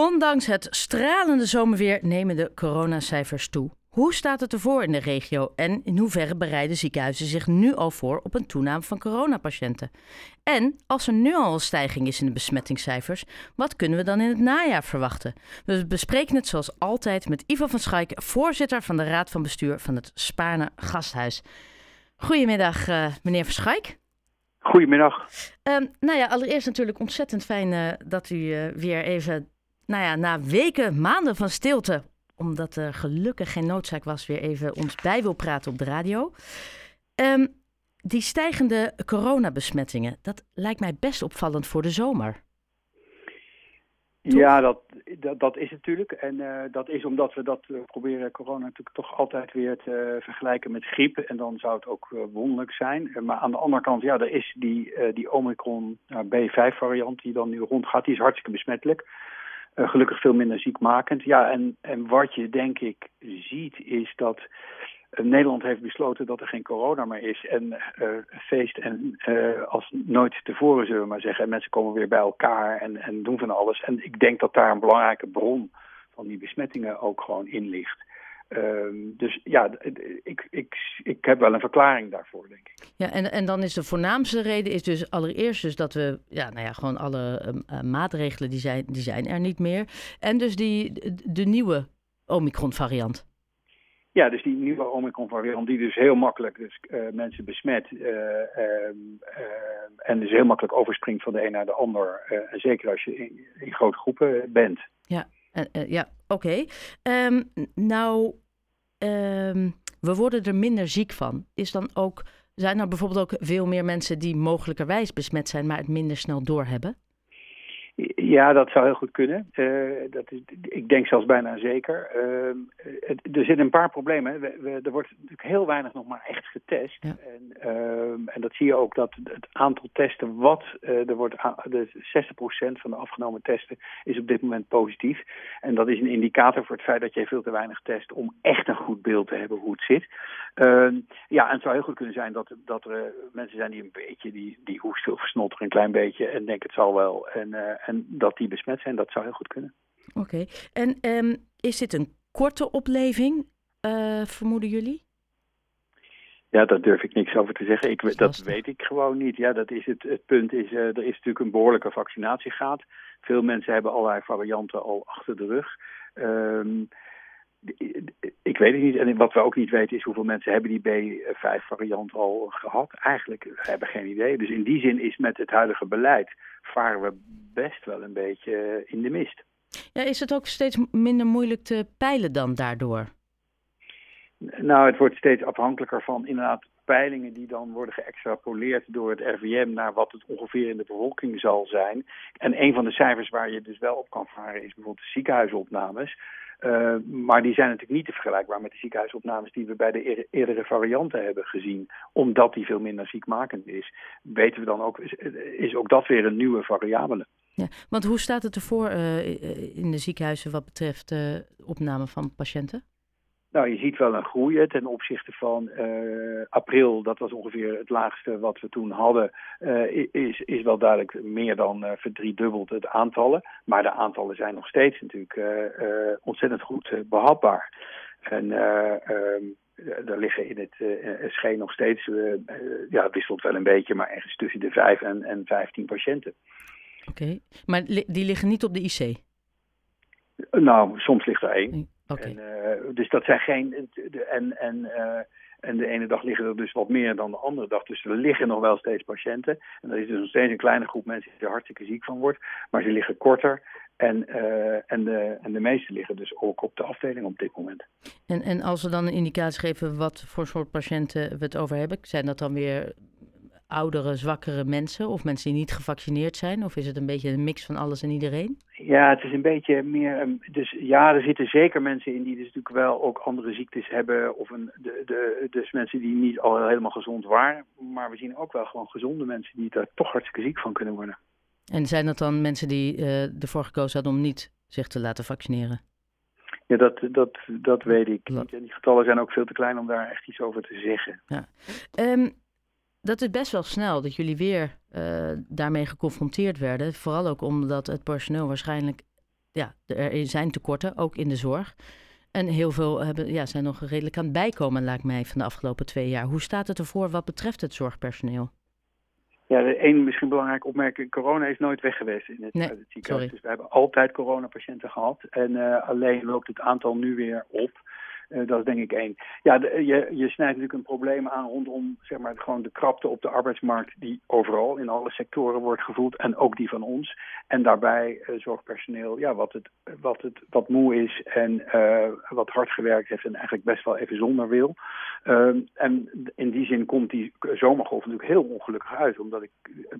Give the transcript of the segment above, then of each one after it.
Ondanks het stralende zomerweer nemen de coronacijfers toe. Hoe staat het ervoor in de regio en in hoeverre bereiden ziekenhuizen zich nu al voor op een toename van coronapatiënten? En als er nu al een stijging is in de besmettingscijfers, wat kunnen we dan in het najaar verwachten? We bespreken het zoals altijd met Ivo van Schaik, voorzitter van de Raad van Bestuur van het Spaarne Gasthuis. Goedemiddag, uh, meneer van Schaik. Goedemiddag. Uh, nou ja, allereerst natuurlijk ontzettend fijn uh, dat u uh, weer even, nou ja, na weken, maanden van stilte, omdat er gelukkig geen noodzaak was, weer even ons bij wil praten op de radio. Um, die stijgende coronabesmettingen, dat lijkt mij best opvallend voor de zomer. Ja, dat, dat, is natuurlijk. En uh, dat is omdat we dat uh, proberen corona natuurlijk toch altijd weer te uh, vergelijken met griep. En dan zou het ook wonderlijk zijn. maar aan de andere kant, ja, er is die, die Omicron B5 variant die dan nu rondgaat. Die is hartstikke besmettelijk. Gelukkig veel minder ziekmakend. Ja, en, en wat je denk ik ziet is dat Nederland heeft besloten dat er geen corona meer is. En uh, feest en als nooit tevoren, zullen we maar zeggen. En mensen komen weer bij elkaar en, en doen van alles. En ik denk dat daar een belangrijke bron van die besmettingen ook gewoon in ligt. Uh, dus ja, ik, ik, ik heb wel een verklaring daarvoor, denk ik. Ja, en, en dan is de voornaamste reden is dus allereerst dus dat we, ja, nou ja, gewoon alle uh, maatregelen die zijn, die zijn er niet meer. En dus die, de nieuwe Omicron-variant. Ja, dus die nieuwe Omicron-variant die dus heel makkelijk dus, uh, mensen besmet uh, uh, en dus heel makkelijk overspringt van de een naar de ander. en zeker als je in, in grote groepen bent. Ja, ja oké. Um, nou, um, we worden er minder ziek van. Is dan ook, zijn er bijvoorbeeld ook veel meer mensen die mogelijkerwijs besmet zijn, maar het minder snel doorhebben? Ja, dat zou heel goed kunnen. Uh, dat is, ik denk zelfs bijna zeker. Uh, het, er zitten een paar problemen. We, we, er wordt natuurlijk heel weinig nog maar echt getest. Ja. En, uh, en, dat zie je ook dat het aantal testen wat er wordt... De 60% van de afgenomen testen is op dit moment positief. En dat is een indicator voor het feit dat je veel te weinig test... om echt een goed beeld te hebben hoe het zit. Ehm, ja, en het zou heel goed kunnen zijn dat, dat er mensen zijn die een beetje... die, die hoesten of snotteren een klein beetje en denken het zal wel... En, en dat die besmet zijn, dat zou heel goed kunnen. Oké, okay. en um, is dit een korte opleving, uh, vermoeden jullie? Ja, daar durf ik niks over te zeggen. Ik, dat weet ik gewoon niet. Ja, dat is het, het punt is, uh, er is natuurlijk een behoorlijke vaccinatiegraad. Veel mensen hebben allerlei varianten al achter de rug. Um, ik weet het niet. En wat we ook niet weten is hoeveel mensen hebben die B5-variant al gehad. Eigenlijk we hebben geen idee. Dus in die zin is met het huidige beleid varen we best wel een beetje in de mist. Ja, is het ook steeds minder moeilijk te peilen dan daardoor? Nou, het wordt steeds afhankelijker van inderdaad peilingen die dan worden geëxtrapoleerd door het RVM naar wat het ongeveer in de bevolking zal zijn. En een van de cijfers waar je dus wel op kan varen is bijvoorbeeld de ziekenhuisopnames. Uh, maar die zijn natuurlijk niet te vergelijkbaar met de ziekenhuisopnames die we bij de eerdere varianten hebben gezien. Omdat die veel minder ziekmakend is. Weten we dan ook, is, ook dat weer een nieuwe variabele. Ja, want hoe staat het ervoor uh, in de ziekenhuizen wat betreft opname van patiënten? Nou, je ziet wel een groei ten opzichte van uh, april. Dat was ongeveer het laagste wat we toen hadden. Uh, is, is wel duidelijk meer dan uh, verdriedubbeld het aantallen. Maar de aantallen zijn nog steeds natuurlijk ontzettend goed behapbaar. En um, er liggen in het SG nog steeds, ja, het wisselt wel een beetje, maar ergens tussen de 5 en, en 15 patiënten. Oké, okay. maar li die liggen niet op de IC? Nou, soms ligt er één. Okay. En, uh, dus dat zijn geen. En, en, uh, en de ene dag liggen er dus wat meer dan de andere dag. Dus er liggen nog wel steeds patiënten. En er is dus nog steeds een kleine groep mensen die er hartstikke ziek van wordt. Maar ze liggen korter. En, uh, en, de, en de meeste liggen dus ook op de afdeling op dit moment. En, en als we dan een indicatie geven wat voor soort patiënten we het over hebben, zijn dat dan weer oudere, zwakkere mensen of mensen die niet gevaccineerd zijn? Of is het een beetje een mix van alles en iedereen? Ja, het is een beetje meer. Dus ja, er zitten zeker mensen in die dus natuurlijk wel ook andere ziektes hebben. Of een, de, de, dus mensen die niet al helemaal gezond waren. Maar we zien ook wel gewoon gezonde mensen die daar toch hartstikke ziek van kunnen worden. En zijn dat dan mensen die uh, ervoor gekozen hadden om niet zich te laten vaccineren? Ja, dat, dat, dat weet ik niet. En die getallen zijn ook veel te klein om daar echt iets over te zeggen. Ja. Um, dat is best wel snel dat jullie weer uh, daarmee geconfronteerd werden. Vooral ook omdat het personeel waarschijnlijk ja, er zijn tekorten, ook in de zorg. En heel veel hebben, ja, zijn nog redelijk aan het bijkomen, lijkt mij, van de afgelopen twee jaar. Hoe staat het ervoor wat betreft het zorgpersoneel? Ja, één misschien belangrijke opmerking. Corona is nooit weg geweest in het, nee, het ziekenhuis. Dus we hebben altijd coronapatiënten gehad. En uh, alleen loopt het aantal nu weer op. Uh, dat is denk ik één. Ja, je, je snijdt natuurlijk een probleem aan rondom zeg maar, gewoon de krapte op de arbeidsmarkt die overal in alle sectoren wordt gevoeld en ook die van ons. En daarbij uh, zorgpersoneel ja, wat, het, wat, het, wat moe is en wat hard gewerkt heeft en eigenlijk best wel even zonder wil. en in die zin komt die zomergolf natuurlijk heel ongelukkig uit, omdat ik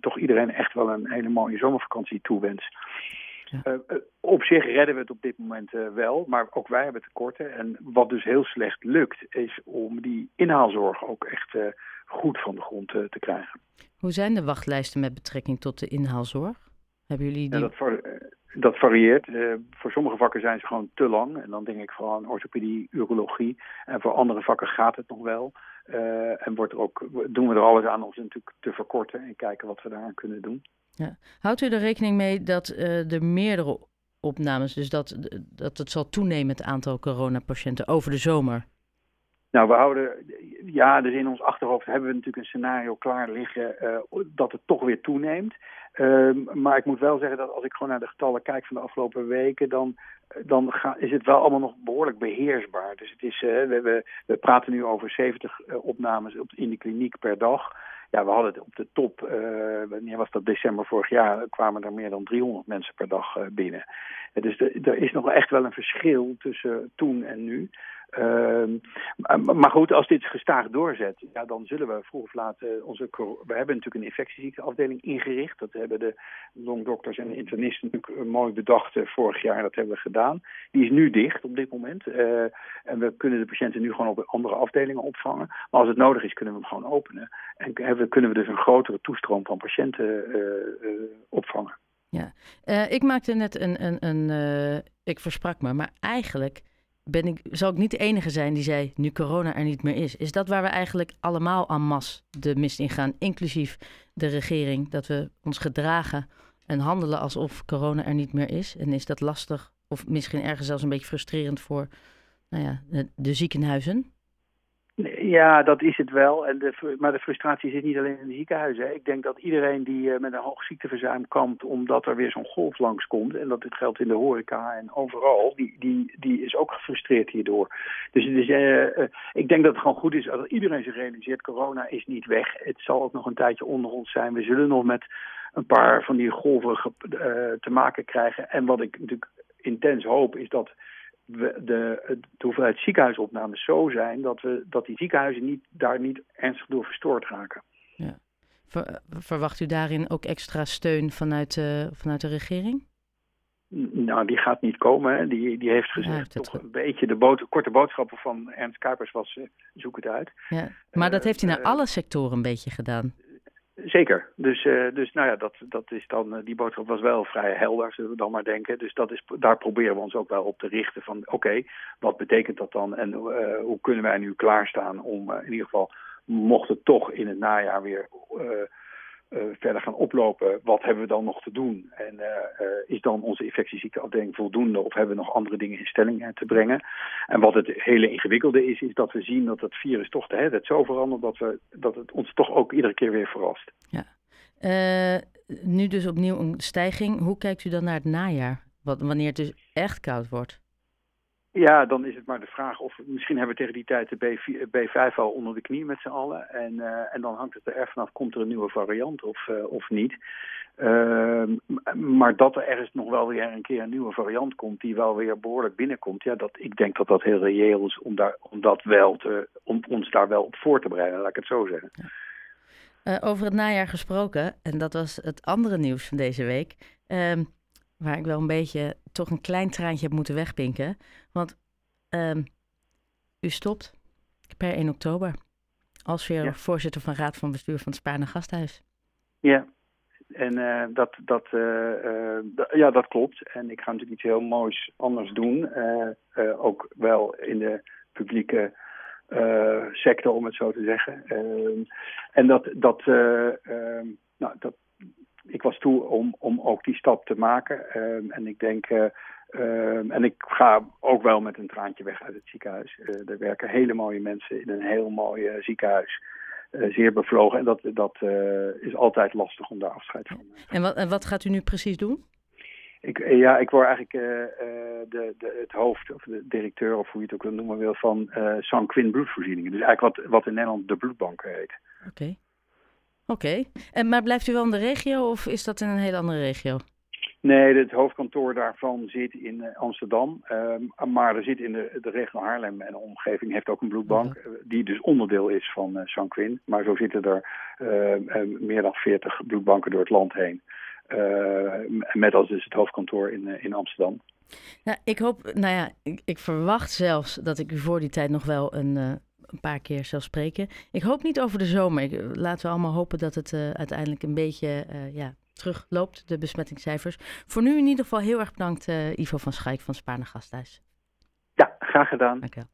toch iedereen echt wel een hele mooie zomervakantie toewens. Ja. Uh, op zich redden we het op dit moment uh, wel, maar ook wij hebben tekorten. En wat dus heel slecht lukt, is om die inhaalzorg ook echt uh, goed van de grond te krijgen. Hoe zijn de wachtlijsten met betrekking tot de inhaalzorg? Hebben jullie die... Ja, dat, dat, varieert. voor sommige vakken zijn ze gewoon te lang. En dan denk ik vooral aan orthopedie, urologie. En voor andere vakken gaat het nog wel. en wordt er ook, doen we er alles aan om ze natuurlijk te verkorten en kijken wat we daaraan kunnen doen. Ja. Houdt u er rekening mee dat uh, er meerdere opnames, dus dat, dat het zal toenemen het aantal coronapatiënten over de zomer? Nou, we houden, ja, dus in ons achterhoofd hebben we natuurlijk een scenario klaar liggen uh, dat het toch weer toeneemt. Uh, maar ik moet wel zeggen dat als ik gewoon naar de getallen kijk van de afgelopen weken, dan, dan ga, is het wel allemaal nog behoorlijk beheersbaar. Dus het is, we, we, we praten nu over 70 opnames op, in de kliniek per dag. Ja, we hadden het op de top, uh, wanneer was dat december vorig jaar, kwamen er meer dan 300 mensen per dag uh, binnen. Dus de, er is nog echt wel een verschil tussen toen en nu. Uh, maar goed, als dit gestaag doorzet, ja, dan zullen we vroeg of laat uh, onze. We hebben natuurlijk een infectieziekteafdeling ingericht. Dat hebben de longdokters en internisten natuurlijk mooi bedacht uh, vorig jaar. Dat hebben we gedaan. Die is nu dicht op dit moment. En we kunnen de patiënten nu gewoon op andere afdelingen opvangen. Maar als het nodig is, kunnen we hem gewoon openen. En hebben, kunnen we dus een grotere toestroom van patiënten opvangen. Ja, ik maakte net een. een, een ik versprak me, maar eigenlijk ben ik, zal ik niet de enige zijn die zei, nu corona er niet meer is. Is dat waar we eigenlijk allemaal aan mas de mist in gaan, inclusief de regering, dat we ons gedragen en handelen alsof corona er niet meer is? En is dat lastig of misschien ergens zelfs een beetje frustrerend voor nou ja, de, de ziekenhuizen? Ja, dat is het wel. En de, maar de frustratie zit niet alleen in de ziekenhuizen. Ik denk dat iedereen die uh, met een hoog ziekteverzuim kampt... omdat er weer zo'n golf langskomt... en dat dit geldt in de horeca en overal... die, die, die is ook gefrustreerd hierdoor. Dus uh, uh, ik denk dat het gewoon goed is dat iedereen zich realiseert... corona is niet weg. Het zal ook nog een tijdje onder ons zijn. We zullen nog met een paar van die golven te maken krijgen. En wat ik natuurlijk intens hoop is dat we de, de hoeveelheid ziekenhuisopnames zo zijn dat, we, dat die ziekenhuizen niet, daar niet ernstig door verstoord raken. Ja. Ver, verwacht u daarin ook extra steun vanuit, uh, vanuit de regering? Nou, die gaat niet komen. Die, die heeft gezegd ja, toch een beetje de bood, korte boodschappen van Ernst Kuipers was uh, zoek het uit. Ja. Maar dat heeft hij naar alle sectoren een beetje gedaan. Zeker. Dus, uh, dus nou ja, dat, dat is dan, uh, die boodschap was wel vrij helder, zullen we dan maar denken. Dus dat is, daar proberen we ons ook wel op te richten van oké, wat betekent dat dan en uh, hoe kunnen wij nu klaarstaan om in ieder geval, mocht het toch in het najaar weer verder gaan oplopen, wat hebben we dan nog te doen? En uh, uh, is dan onze infectieziekteafdeling voldoende of hebben we nog andere dingen in stelling te brengen? En wat het hele ingewikkelde is, is dat we zien dat het virus toch hè, het zo verandert dat, we, dat het ons toch ook iedere keer weer verrast. Ja. nu dus opnieuw een stijging. Hoe kijkt u dan naar het najaar? Wat, wanneer het dus echt koud wordt? Ja, dan is het maar de vraag of misschien hebben we tegen die tijd de B4, B5 al onder de knie met z'n allen. En, uh, en dan hangt het er erg vanaf, komt er een nieuwe variant of, uh, of niet. Uh, maar dat er ergens nog wel weer een keer een nieuwe variant komt die wel weer behoorlijk binnenkomt. Ja, dat, ik denk dat dat heel reëel is om, daar, om, dat wel te, om ons daar wel op voor te bereiden, laat ik het zo zeggen. Over het najaar gesproken, en dat was het andere nieuws van deze week. Ehm, waar ik wel een beetje toch een klein traantje heb moeten wegpinken. Want um, u stopt per 1 oktober als weer ja. voorzitter van Raad van Bestuur van het Spaarne Gasthuis. Ja, en uh, dat, dat, uh, uh, ja, dat klopt. En ik ga natuurlijk iets heel moois anders doen. ook wel in de publieke sector, om het zo te zeggen. Ehm, en dat, dat, ehm, nou, dat, ik was toe om, om ook die stap te maken. Ehm, en ik denk, ehm, en ik ga ook wel met een traantje weg uit het ziekenhuis. er werken hele mooie mensen in een heel mooi ziekenhuis. zeer bevlogen. En dat, dat is altijd lastig om daar afscheid van te nemen. En wat, en wat gaat u nu precies doen? Ik, ja, ik word eigenlijk de, de, het hoofd of de directeur, of hoe je het ook wil noemen wil, van uh, Sanquin bloedvoorzieningen. Dus eigenlijk wat, wat in Nederland de bloedbank heet. Oké. Oké. En Maar blijft u wel in de regio of is dat in een hele andere regio? Nee, het hoofdkantoor daarvan zit in eh, Amsterdam. Uh, maar er zit in de, de regio Haarlem en de omgeving heeft ook een bloedbank. Eh, die dus onderdeel is van uh, Sanquin. Maar zo zitten er meer dan 40 bloedbanken door het land heen. met als dus het hoofdkantoor in, in Amsterdam. Nou, ik hoop, nou ja, ik, ik, verwacht zelfs dat ik u voor die tijd nog wel een een paar keer zelf spreken. Ik hoop niet over de zomer. Ik, laten we allemaal hopen dat het uh, uiteindelijk een beetje uh, ja, terugloopt, de besmettingscijfers. Voor nu in ieder geval heel erg bedankt, Ivo van Schaik van Spaarne Gasthuis. Ja, graag gedaan. Dank u wel.